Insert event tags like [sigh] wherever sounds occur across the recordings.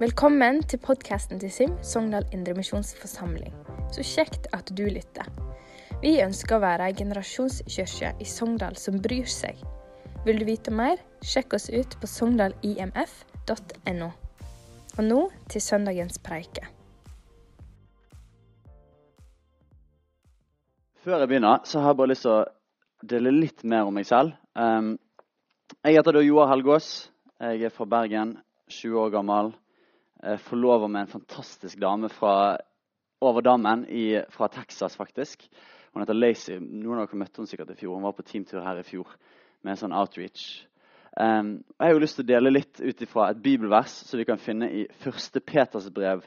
Velkommen til podkasten til SIM, Sogndal Indremisjonsforsamling. Så kjekt at du lytter. Vi ønsker å være ei generasjonskirke i Sogndal som bryr seg. Vil du vite mer, sjekk oss ut på sogndalimf.no Og nå til søndagens preike. Før jeg begynner, så har jeg bare lyst til å dele litt mer om meg selv. Jeg heter da Joar Helgås. Jeg er fra Bergen, 20 år gammel. Jeg forlover med en fantastisk dame fra over dammen i, fra Texas, faktisk. Hun heter Lacey. Noen av dere møtte hun sikkert i fjor. Hun var på teamtur her i fjor med en sånn outreach. Um, jeg har jo lyst til å dele litt ut ifra et bibelvers som vi kan finne i 1. Peters brev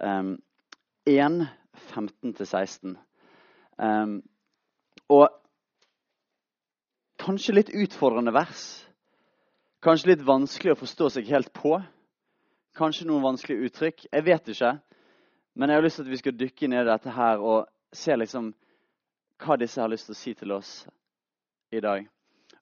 um, 1, 15-16. Um, og kanskje litt utfordrende vers. Kanskje litt vanskelig å forstå seg helt på. Kanskje noen vanskelige uttrykk. Jeg vet ikke. Men jeg har lyst til at vi skal dykke ned i dette her og se liksom hva disse har lyst til å si til oss i dag.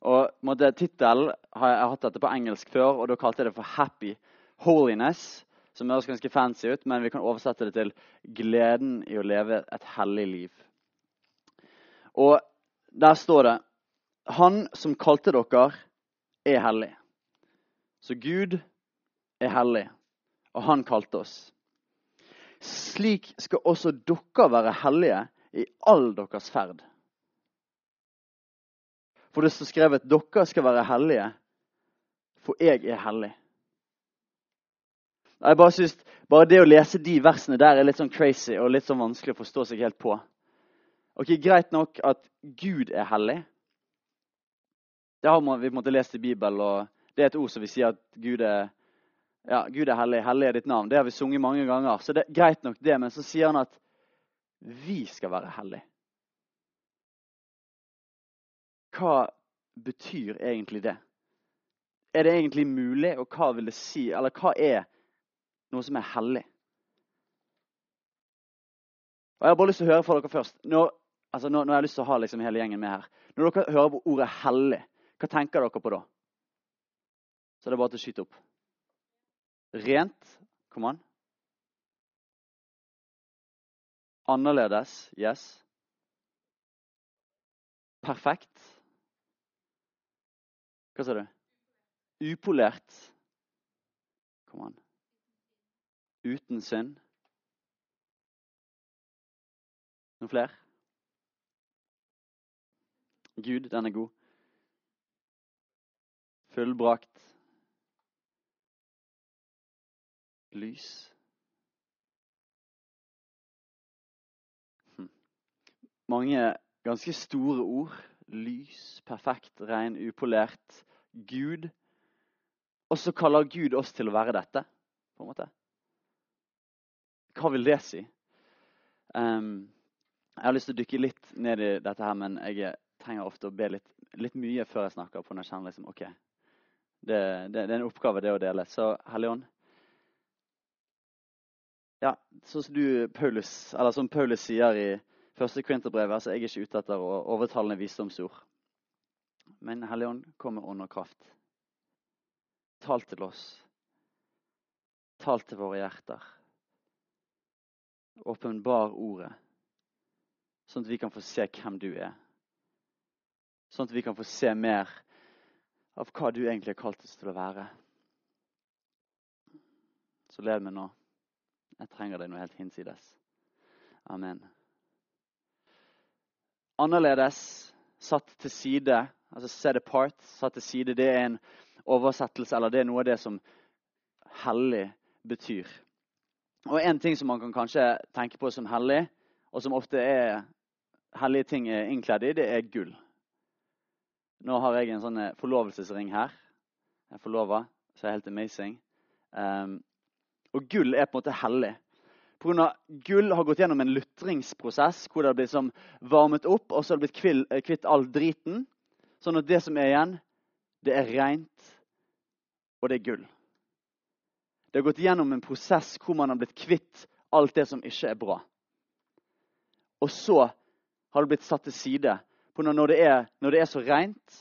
Og Tittelen har jeg hatt dette på engelsk før, og da kalte jeg det for 'Happy Holiness'. Som høres ganske fancy ut, men vi kan oversette det til 'Gleden i å leve et hellig liv'. Og der står det Han som kalte dere, er hellig. Så Gud er hellig, og han kalte oss. Slik skal også dere være hellige i all deres ferd. For det står skrevet dere skal være hellige, for jeg er hellig. Jeg bare synes, bare det å lese de versene der er litt sånn crazy og litt sånn vanskelig å forstå seg helt på. Ok, Greit nok at Gud er hellig. Det har vi på en måte lest i Bibelen, og det er et ord som vi sier at Gud er, ja, Gud er hellig. Hellig er ditt navn. Det har vi sunget mange ganger. Så det er greit nok det, Men så sier han at vi skal være hellige. Hva betyr egentlig det? Er det egentlig mulig, og hva vil det si? Eller hva er noe som er hellig? Og Jeg har bare lyst til å høre fra dere først. Når, altså nå, nå har jeg lyst til å ha liksom hele gjengen med her. Når dere hører på ordet 'hellig', hva tenker dere på da? Så det er bare til å skyte opp. Rent. Kom an. Annerledes. Yes. Perfekt. Hva sa du? Upolert. Kom an. Uten synd. Noen flere? Gud, den er god. Fullbrakt. Lys. Hm. Mange ganske store ord lys, perfekt, ren, upolert Gud. Og så kaller Gud oss til å være dette. på en måte. Hva vil det si? Um, jeg har lyst til å dykke litt ned i dette, her, men jeg trenger ofte å be litt, litt mye før jeg snakker. på når jeg kjenner liksom, ok, det, det, det, er en oppgave, det å dele. Så Helligånd Ja, sånn som du, Paulus, eller som Paulus sier i første Kvinterbrev altså jeg ikke ute etter å overtalende visdomsord. Men Helligånd, kom med ånd og kraft. Tal til oss. Tal til våre hjerter. Åpenbar ordet, sånn at vi kan få se hvem du er. Sånn at vi kan få se mer av hva du egentlig har kalt oss til å være. Så lev med nå. Jeg trenger deg noe helt hinsides. Amen annerledes, satt til side. Altså set apart, satt til side. Det er en oversettelse, eller det er noe av det som hellig betyr. Og En ting som man kan kanskje tenke på som hellig, og som ofte er hellige ting er innkledd i, det er gull. Nå har jeg en sånn forlovelsesring her. Jeg er forlova, så det er helt amazing. Um, og gull er på en måte hellig. Pga. gull har gått gjennom en lutringsprosess hvor det har blitt som varmet opp, og så har det blitt kvill, kvitt all driten. Sånn at det som er igjen, det er rent, og det er gull. Det har gått gjennom en prosess hvor man har blitt kvitt alt det som ikke er bra. Og så har det blitt satt til side. Når det, er, når det er så rent,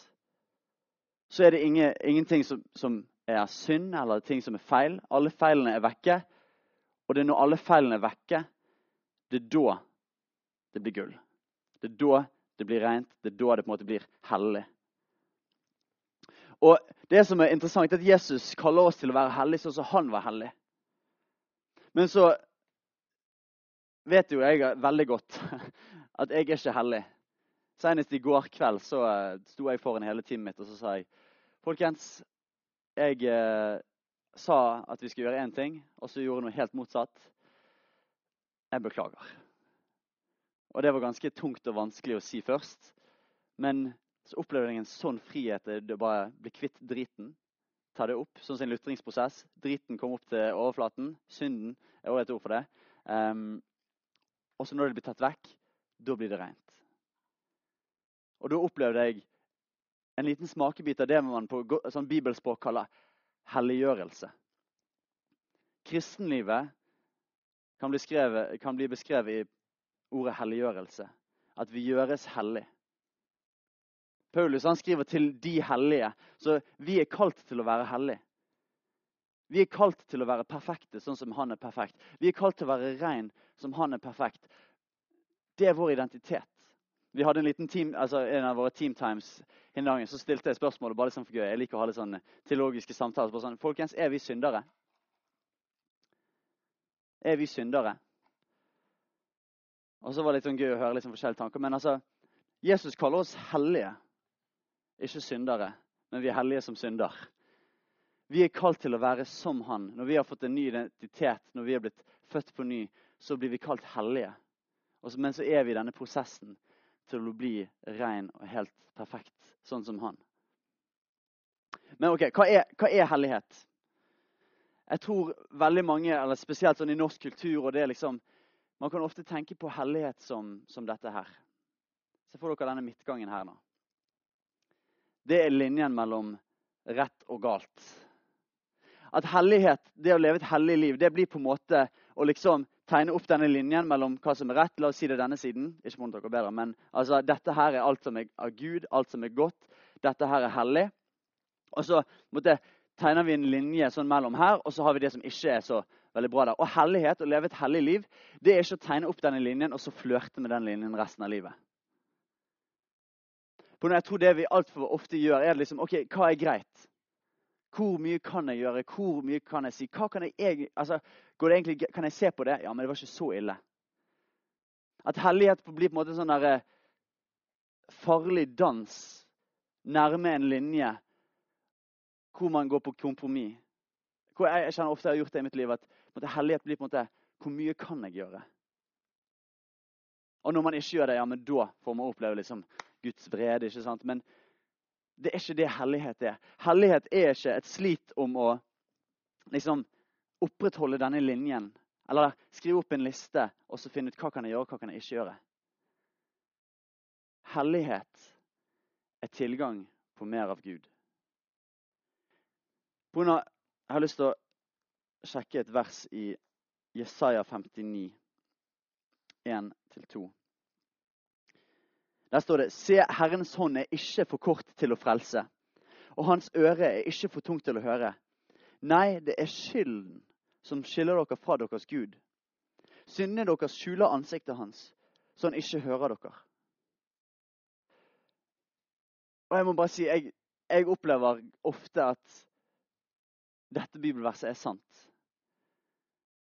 så er det ingen, ingenting som, som, er synd eller ting som er feil. Alle feilene er vekke. Og det er når alle feilene er vekke, det er da det blir gull. Det er da det blir rent. Det er da det på en måte blir hellig. Og Det som er interessant, er at Jesus kaller oss til å være hellige sånn som han var hellig. Men så vet jo jeg veldig godt [laughs] at jeg er ikke hellig. Senest i går kveld så eh, sto jeg foran hele teamet mitt og så sa jeg, folkens, jeg eh, sa at vi skulle gjøre én ting, og så gjorde noe helt motsatt. Jeg beklager. Og det var ganske tungt og vanskelig å si først. Men så opplevde jeg en sånn frihet. Det bare bli kvitt driten. Ta det opp. Sånn som en lutringsprosess. Driten kom opp til overflaten. Synden er også et ord for det. Um, og så når det blir tatt vekk, da blir det rent. Og da opplevde jeg en liten smakebit av det man på sånn bibelspråk kaller helliggjørelse. Kristenlivet kan bli, skrevet, kan bli beskrevet i ordet helliggjørelse. At vi gjøres hellig. Paulus han skriver til de hellige. Så vi er kalt til å være hellige. Vi er kalt til å være perfekte, sånn som han er perfekt. Vi er kalt til å være rein, som han er perfekt. Det er vår identitet. Vi hadde en liten team, altså en av våre Team Times en dag, så stilte jeg spørsmålet bare liksom for gøy. Jeg liker å ha litt sånne teologiske samtaler. Sånn, Folkens, er vi syndere? Er vi syndere? Og så var det litt sånn gøy å høre liksom forskjellige tanker. Men altså, Jesus kaller oss hellige, ikke syndere. Men vi er hellige som synder. Vi er kalt til å være som han. Når vi har fått en ny identitet, når vi er blitt født på ny, så blir vi kalt hellige. men så er vi i denne prosessen til å bli ren og helt perfekt, sånn som han. Men ok, hva er, hva er hellighet? Jeg tror veldig mange, eller spesielt sånn i norsk kultur og det liksom, Man kan ofte tenke på hellighet som, som dette her. Se for dere denne midtgangen her nå. Det er linjen mellom rett og galt. At hellighet, det å leve et hellig liv, det blir på en måte å liksom tegne opp denne linjen mellom hva som er rett. La oss si det denne siden. Ikke for dere bedre, men altså, Dette her er alt som er av Gud, alt som er godt. Dette her er hellig. Og så måtte, tegner vi en linje sånn mellom her, og så har vi det som ikke er så veldig bra der. Og hellighet, å leve et hellig liv, det er ikke å tegne opp denne linjen og så flørte med den linjen resten av livet. For når jeg tror Det vi altfor ofte gjør, er liksom OK, hva er greit? Hvor mye kan jeg gjøre? Hvor mye kan jeg si? Hva kan jeg, altså, egentlig, kan jeg se på det? Ja, men det var ikke så ille. At hellighet blir på en måte en sånn der, eh, farlig dans nærme en linje hvor man går på kompromiss. Jeg, jeg kjenner ofte jeg har gjort det i mitt liv, at måte, hellighet blir på en måte Hvor mye kan jeg gjøre? Og når man ikke gjør det, ja, men da får man oppleve liksom Guds vrede. ikke sant? Men det er ikke det hellighet er. Hellighet er ikke et slit om å liksom opprettholde denne linjen. Eller skrive opp en liste og så finne ut hva kan jeg gjøre, hva kan jeg ikke gjøre. Hellighet er tilgang på mer av Gud. Bruna, Jeg har lyst til å sjekke et vers i Jesaja 59, 1-2. Der står det Se, Herrens hånd er ikke for kort til å frelse, og hans øre er ikke for tungt til å høre. Nei, det er skylden som skiller dere fra deres Gud. Syndene deres skjuler ansiktet hans, så han ikke hører dere. Og jeg må bare si, jeg, jeg opplever ofte at dette bibelverset er sant.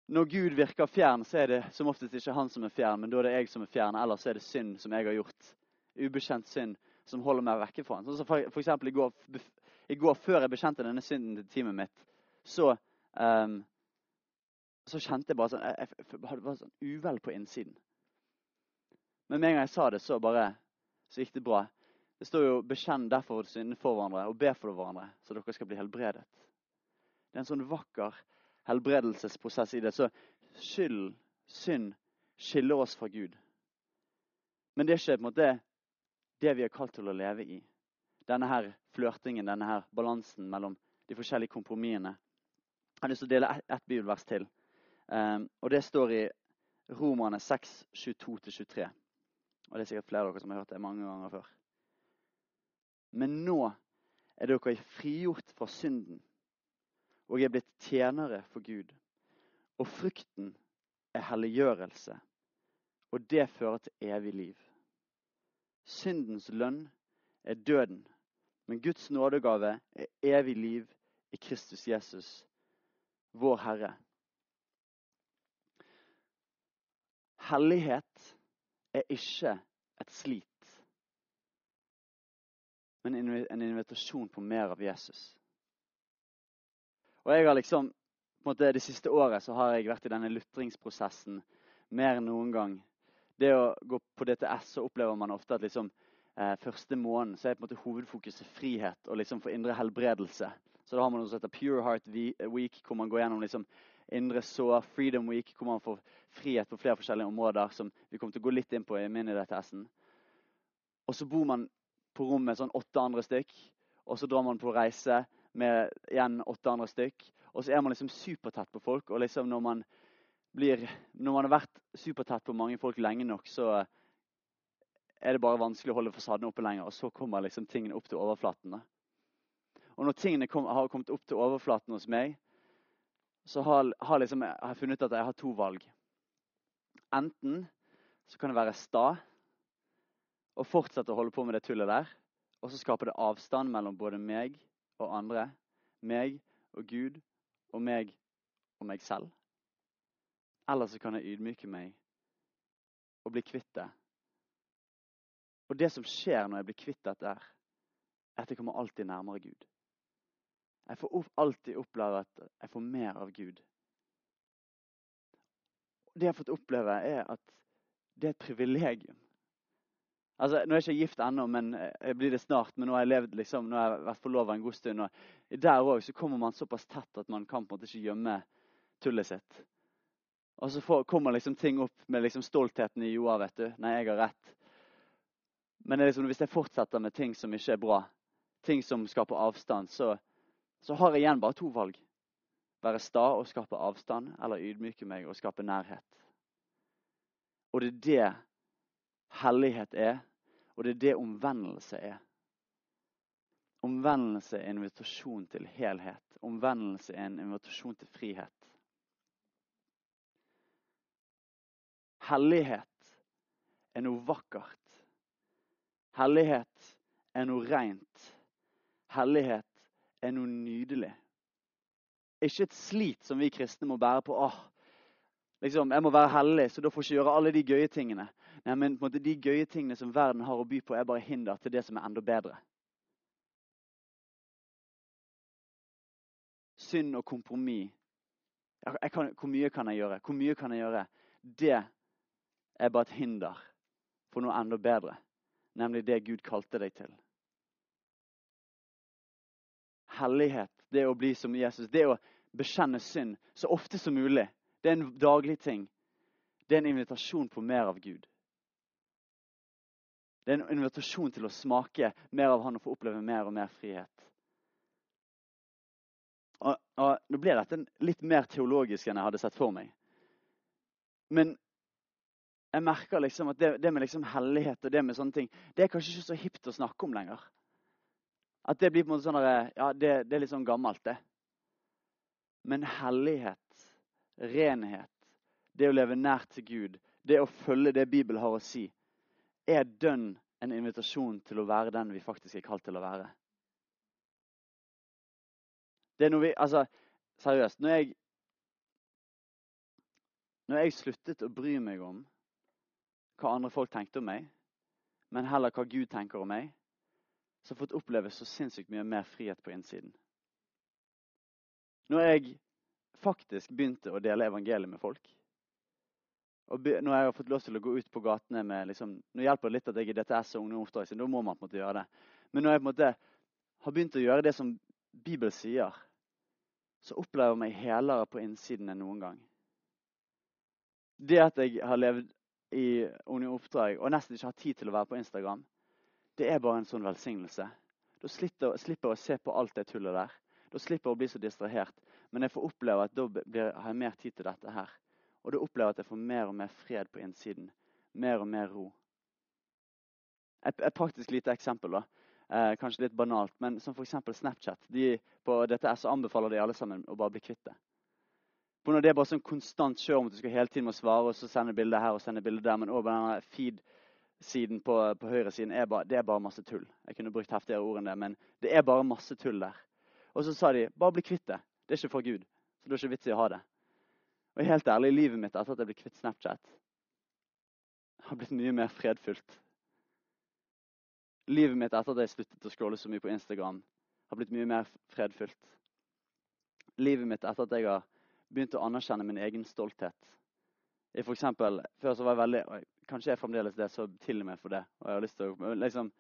Når Gud virker fjern, så er det som oftest ikke han som er fjern, men da er det jeg som er fjern. Ellers er det synd som jeg har gjort ubekjent synd som holder meg vekke fra han. Sånn som for, for eksempel, i går, i går, før jeg bekjente denne synden til teamet mitt, så, um, så kjente jeg bare sånn jeg, jeg, hadde bare sånn uvel på innsiden. Men med en gang jeg sa det, så bare så gikk det bra. Det står jo 'bekjenn derfor syndene for hverandre' og 'be for hverandre', så dere skal bli helbredet. Det er en sånn vakker helbredelsesprosess i det. Så skyld, synd, skiller oss fra Gud. Men det er ikke på en måte det vi er kalt til å leve i. Denne her flørtingen, denne her balansen mellom de forskjellige kompromissene. Jeg har lyst til å dele ett et bibelvers til. Um, og Det står i Romerne 6, 22-23. Og Det er sikkert flere av dere som har hørt det mange ganger før. Men nå er dere frigjort fra synden og er blitt tjenere for Gud. Og frukten er helliggjørelse, og det fører til evig liv. Syndens lønn er døden, men Guds nådegave er evig liv i Kristus Jesus, vår Herre. Hellighet er ikke et slit, men en invitasjon på mer av Jesus. Og jeg har liksom, på en måte Det siste året så har jeg vært i denne lutringsprosessen mer enn noen gang. Det å gå på DTS så opplever man ofte at liksom, eh, første måneden så er på en måte hovedfokuset frihet og liksom for indre helbredelse. Så da har man noe som heter Pure Heart Week, hvor man går gjennom liksom indre sår. Freedom Week, hvor man får frihet på flere forskjellige områder, som vi kommer til å gå litt inn på i mini-DTS-en. Og så bor man på rom med sånn åtte andre stykk, og så drar man på reise med igjen åtte andre stykk. Og så er man liksom supertett på folk. Og liksom når man, blir, når man har vært supertett på mange folk lenge nok, så er det bare vanskelig å holde fasaden oppe lenger. Og så kommer liksom tingene opp til overflaten. Og når tingene kom, har kommet opp til overflaten hos meg, så har, har liksom, jeg har funnet ut at jeg har to valg. Enten så kan det være sta og fortsette å holde på med det tullet der. Og så skaper det avstand mellom både meg og andre, meg og Gud og meg og meg selv. Eller så kan jeg ydmyke meg og bli kvitt det. Og det som skjer når jeg blir kvitt dette, er at jeg kommer alltid nærmere Gud. Jeg får alltid oppleve at jeg får mer av Gud. Det jeg har fått oppleve, er at det er et privilegium Altså, Nå er jeg ikke gift ennå, men jeg blir det snart. Men nå har jeg levd liksom, nå har jeg vært forlova en god stund. og Der òg kommer man såpass tett at man kan på en måte ikke gjemme tullet sitt. Og så får, kommer liksom ting opp med liksom stoltheten i Joa. vet du. Nei, jeg har rett. Men liksom, hvis jeg fortsetter med ting som ikke er bra, ting som skaper avstand, så, så har jeg igjen bare to valg. Være sta og skape avstand, eller ydmyke meg og skape nærhet. Og det er det hellighet er, og det er det omvendelse er. Omvendelse er en invitasjon til helhet. Omvendelse er en invitasjon til frihet. Hellighet er noe vakkert. Hellighet er noe rent. Hellighet er noe nydelig. Ikke et slit som vi kristne må bære på. Åh, liksom, jeg må være hellig, så da får jeg ikke gjøre alle de gøye tingene. Nei, men på en måte, De gøye tingene som verden har å by på, er bare hinder til det som er enda bedre. Synd og kompromiss. Hvor mye kan jeg gjøre? Hvor mye kan jeg gjøre? Det er bare et hinder for noe enda bedre, nemlig det Gud kalte deg til. Hellighet, det å bli som Jesus, det å bekjenne synd så ofte som mulig, det er en daglig ting. Det er en invitasjon på mer av Gud. Det er en invitasjon til å smake mer av han og få oppleve mer og mer frihet. Og, og Nå ble dette litt mer teologisk enn jeg hadde sett for meg. Men jeg merker liksom at det, det med liksom hellighet og det med sånne ting, det er kanskje ikke så hipt å snakke om lenger. At det blir på en måte sånn Ja, det, det er litt sånn gammelt, det. Men hellighet, renhet, det å leve nært til Gud, det å følge det Bibelen har å si, er dønn en invitasjon til å være den vi faktisk er kalt til å være. Det er noe vi Altså, seriøst. Når jeg, når jeg sluttet å bry meg om hva andre folk tenkte om meg, men heller hva Gud tenker om meg, så har jeg fått oppleve så sinnssykt mye mer frihet på innsiden. Når jeg faktisk begynte å dele evangeliet med folk, og når jeg har fått lov til å gå ut på gatene med liksom, Nå hjelper det litt at jeg er DTS og ungdomsoppdrag, da må man på en måte gjøre det. Men når jeg på en måte har begynt å gjøre det som Bibelen sier, så opplever jeg meg helere på innsiden enn noen gang. Det at jeg har levd i ungdomsoppdrag og nesten ikke har tid til å være på Instagram, det er bare en sånn velsignelse. Da slipper jeg å se på alt det tullet der. Da slipper jeg å bli så distrahert. Men jeg får oppleve at da blir, har jeg mer tid til dette her. Og da opplever jeg at jeg får mer og mer fred på innsiden. Mer og mer ro. Et, et praktisk lite eksempel. da. Eh, kanskje litt banalt, men som f.eks. Snapchat. De, på DTS anbefaler de alle sammen å bare bli kvitt det. For når det er bare sånn konstant kjør om at du skal hele tiden må svare og så sende bilde her og sende bilde der, men òg denne feed-siden på, på høyresiden er bare, det er bare masse tull. Jeg kunne brukt heftigere ord enn det, men det er bare masse tull der. Og så sa de bare bli kvitt det. Det er ikke for Gud. Så det er ikke vits i å ha det. Og helt ærlig, livet mitt etter at jeg ble kvitt Snapchat, har blitt mye mer fredfullt livet mitt etter at jeg sluttet å scrolle så mye på Instagram, har blitt mye mer fredfullt. Livet mitt etter at jeg har begynt å anerkjenne min egen stolthet. I for eksempel, før så var jeg veldig Kanskje jeg fremdeles det, så til og med for det. Og jeg har lyst til å, liksom,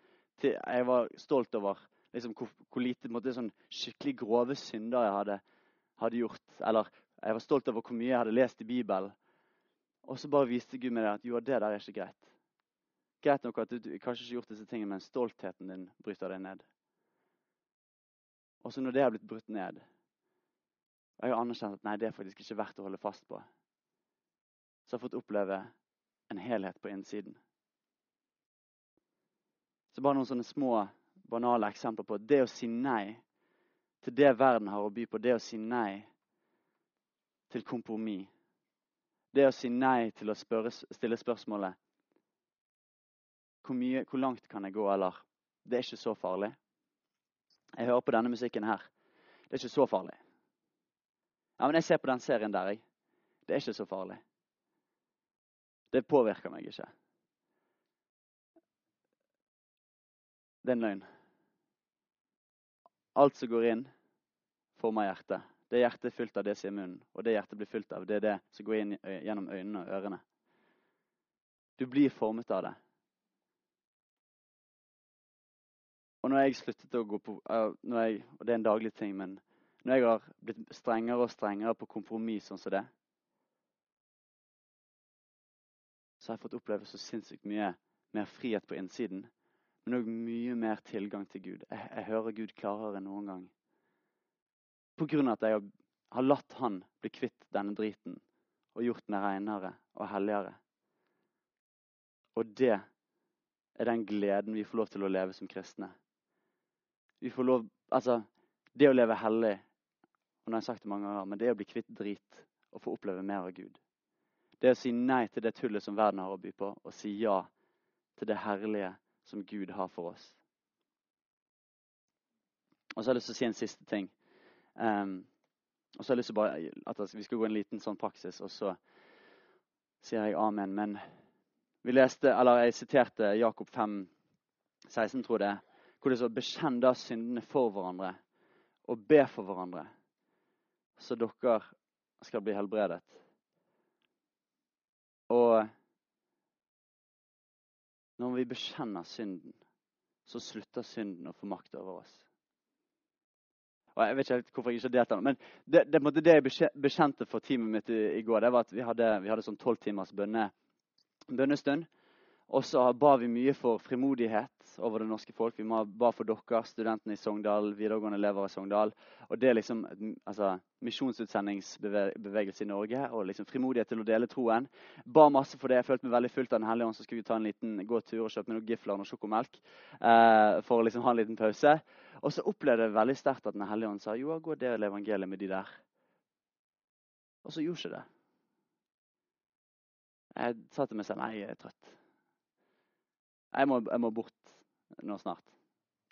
til, jeg var stolt over liksom, hvor, hvor, lite måte, sånn skikkelig grove synder jeg hadde, hadde, gjort. Eller jeg var stolt over hvor mye jeg hadde lest i Bibelen. Og så bare viste Gud meg det at jo, det der er ikke greit. Greit nok at du, du kanskje ikke gjort disse tingene, men stoltheten din bryter deg ned. Og så når det har blitt brutt ned, og jeg har anerkjent at nei, det er faktisk ikke verdt å holde fast på, så jeg har fått oppleve en helhet på innsiden. Så bare noen sånne små, banale eksempler på det å si nei til det verden har å by på, det å si nei til kompromiss. Det å si nei til å spørre, stille spørsmålet hvor, mye, hvor langt kan jeg gå, eller Det er ikke så farlig. Jeg hører på denne musikken her. Det er ikke så farlig. Ja, men jeg ser på den serien der, jeg. Det er ikke så farlig. Det påvirker meg ikke. Det er en løgn. Alt som går inn, former hjertet. Det hjertet er fylt av det som er munnen, og det hjertet blir fylt av, det er det som går inn gjennom øynene og ørene. Du blir formet av det. Og når jeg sluttet å gå på jeg, Og det er en daglig ting, men når jeg har blitt strengere og strengere på kompromiss sånn som det, så har jeg fått oppleve så sinnssykt mye mer frihet på innsiden. Men òg mye mer tilgang til Gud. Jeg, jeg, hører Gud klarere enn noen gang. På grunn av at jeg har, har latt Han bli kvitt denne driten og gjort meg renere og helligere. Og det er den gleden vi får lov til å leve som kristne vi får lov Altså, det å leve hellig og nå har jeg sagt det mange ganger, men det er å bli kvitt drit og få oppleve mer av Gud. Det å si nei til det tullet som verden har å by på, og si ja til det herlige som Gud har for oss. Og så har jeg lyst til å si en siste ting. Um, og så har jeg lyst til bare at vi skal gå en liten sånn praksis, og så sier jeg amen. Men vi leste, eller jeg siterte Jakob 5, 16, tror jeg det er hvor det står 'bekjenn da syndene for hverandre' og be for hverandre, så dere skal bli helbredet. Og når vi bekjenner synden, så slutter synden å få makt over oss. Og Jeg vet ikke helt hvorfor jeg ikke deltar, men det, det, det jeg bekjente for teamet mitt i, i, går, det var at vi hadde, vi hadde sånn tolv timers bønne, bønnestund. Og så ba vi mye for frimodighet over det norske folk. Vi ba for dere, studentene i Sogndal, videregående elever i Sogndal. Og det er liksom altså, misjonsutsendingsbevegelse i Norge og liksom frimodighet til å dele troen. Ba masse for det. Jeg følte meg veldig fullt av Den hellige ånd. Så skulle vi ta en liten gåtur og kjøpe noe gifler og sjokomelk eh, for å liksom ha en liten pause. Og så opplevde jeg veldig sterkt at Den hellige ånd sa jo, gå og del evangeliet med de der. Og så gjorde ikke det. Jeg sa til meg selv nei, jeg er trøtt. Jeg må, jeg må bort nå snart.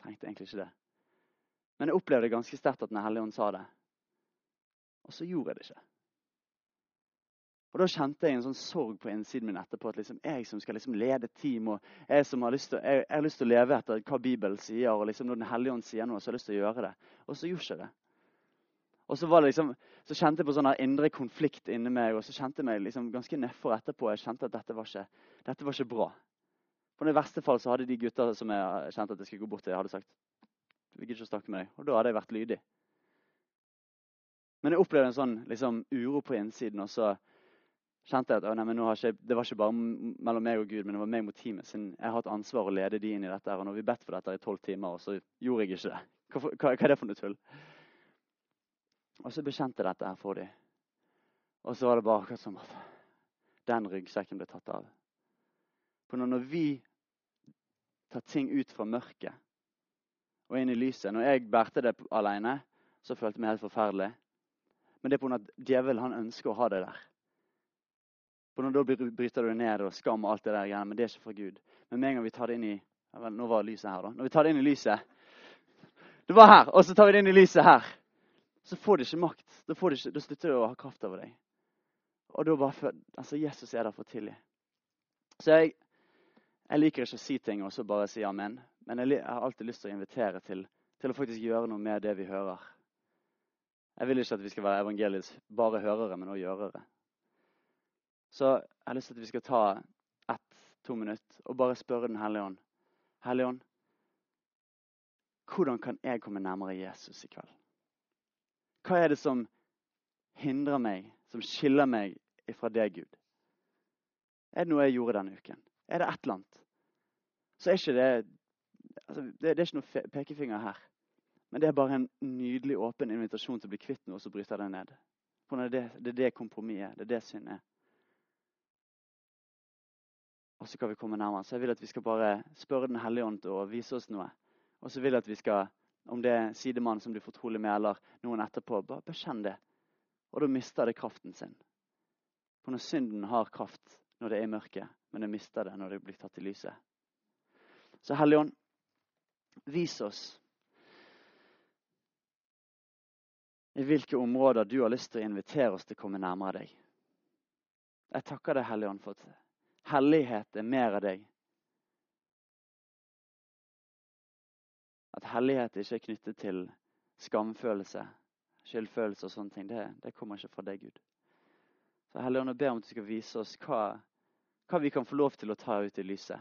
Trengte egentlig ikke det. Men jeg opplevde ganske sterkt at Den hellige ånd sa det. Og så gjorde jeg det ikke. Og Da kjente jeg en sånn sorg på innsiden min etterpå. At liksom jeg som skal liksom lede team, og jeg som har lyst til, jeg, jeg har lyst til å leve etter hva Bibelen sier, og liksom når Den hellige ånd sier noe, så har jeg lyst til å gjøre det. Og så gjorde jeg det. Og så, liksom, så kjente jeg på sånn indre konflikt inni meg, og så kjente jeg meg liksom ganske nedfor etterpå. Jeg kjente at dette var ikke, dette var ikke bra. For I verste fall så hadde de gutta som jeg kjente at jeg skulle gå bort til, hadde sagt vi gidder ikke snakke med deg. Og da hadde jeg vært lydig. Men jeg opplevde en sånn liksom, uro på innsiden. Og så kjente jeg at nei, ikke, det var ikke bare mellom meg og Gud, men det var meg mot teamet. Siden jeg har hatt ansvar å lede de inn i dette. Og når vi bedt for dette i tolv timer, og så gjorde jeg ikke det. Hva, hva, hva, er det for noe tull? Og så bekjente jeg dette her for dem. Og så var det bare akkurat som at den ryggsekken ble tatt av. For når vi tar ting ut fra mørket og inn i lyset. Når jeg bærte det alene, så følte jeg meg helt forferdelig. Men det er pga. at djevelen han ønsker å ha det der. For når Da bryter du ned og skam og alt det der, men det er ikke fra Gud. Men med en gang vi tar det inn i Nå var lyset her, da. Når vi tar det inn i lyset Det var her, og så tar vi det inn i lyset her. Så får det ikke makt. Da, det ikke, da slutter det å ha kraft over deg. Og da bare Altså, Jesus er der for å. Så jeg, jeg, liker ikke å si ting og så bare si amen. Men jeg, har alltid lyst til å invitere til, til, å faktisk gjøre noe med det vi hører. Jeg vil ikke at vi skal være evangeliets bare hørere, men også gjørere. Så jeg har lyst til at vi skal ta ett-to minutter og bare spørre Den hellige ånd. Hellige ånd, hvordan kan jeg komme nærmere Jesus i kveld? Hva er det som hindrer meg, som skiller meg ifra deg, Gud? Er det noe jeg gjorde denne uken? Er det et eller annet? Så er ikke det altså, det, det, er ikke noe pekefinger her. Men det er bare en nydelig åpen invitasjon til å bli kvitt noe så bryter deg ned. For det, det er det kompromisset Det er det synd er. Og så kan vi komme nærmere. Så jeg vil at vi skal bare spørre Den hellige ånd til å vise oss noe. Og så vil jeg at vi skal, om det er sidemannen som blir fortrolig med, eller noen etterpå, bare bekjenn det. Og da mister det kraften sin. For når synden har kraft når det er mørke, men jeg mister det når det blir tatt i lyset. Så Hellige Ånd, vis oss i hvilke områder du har lyst til å invitere oss til å komme nærmere deg. Jeg takker deg, Hellige Ånd, for at hellighet er mer av deg. At hellighet ikke er knyttet til skamfølelse, skyldfølelse og sånne ting. Det, det kommer ikke fra deg, Gud. Så Helligånd, jeg ber om at du skal vise oss hva, hva vi kan få lov til å ta ut i lyset.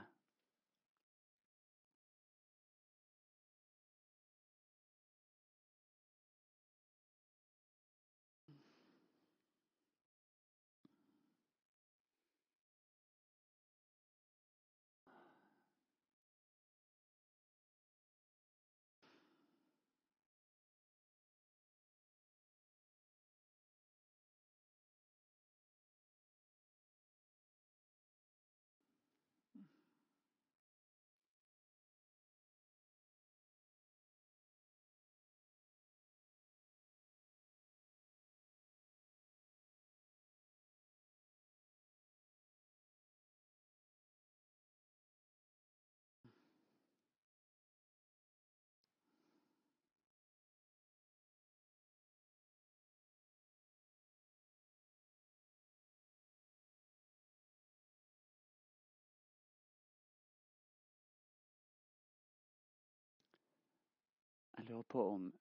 Lurer på om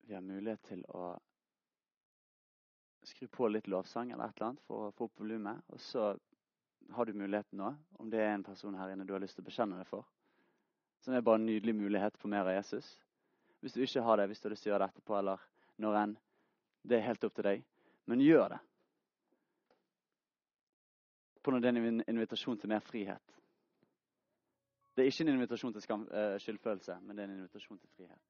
vi har mulighet til å skru på litt lovsang eller et eller annet for å få opp volumet. Og så har du muligheten nå, om det er en person her inne du har lyst til å bekjenne deg for. Som er bare en nydelig mulighet på mer av Jesus. Hvis du ikke har det, hvis du har lyst til å gjøre det etterpå eller når enn, det er helt opp til deg. Men gjør det. På når det er en invitasjon til mer frihet. Det er ikke en invitasjon til skam, uh, skyldfølelse, men det er en invitasjon til frihet.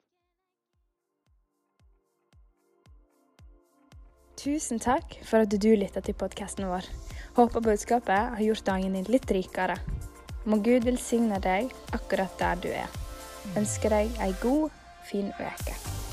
Tusen takk for at du lytta til podkasten vår. Håper budskapet har gjort dagen din litt rikere. Må Gud velsigne deg akkurat der du er. Ønsker deg ei god, fin uke.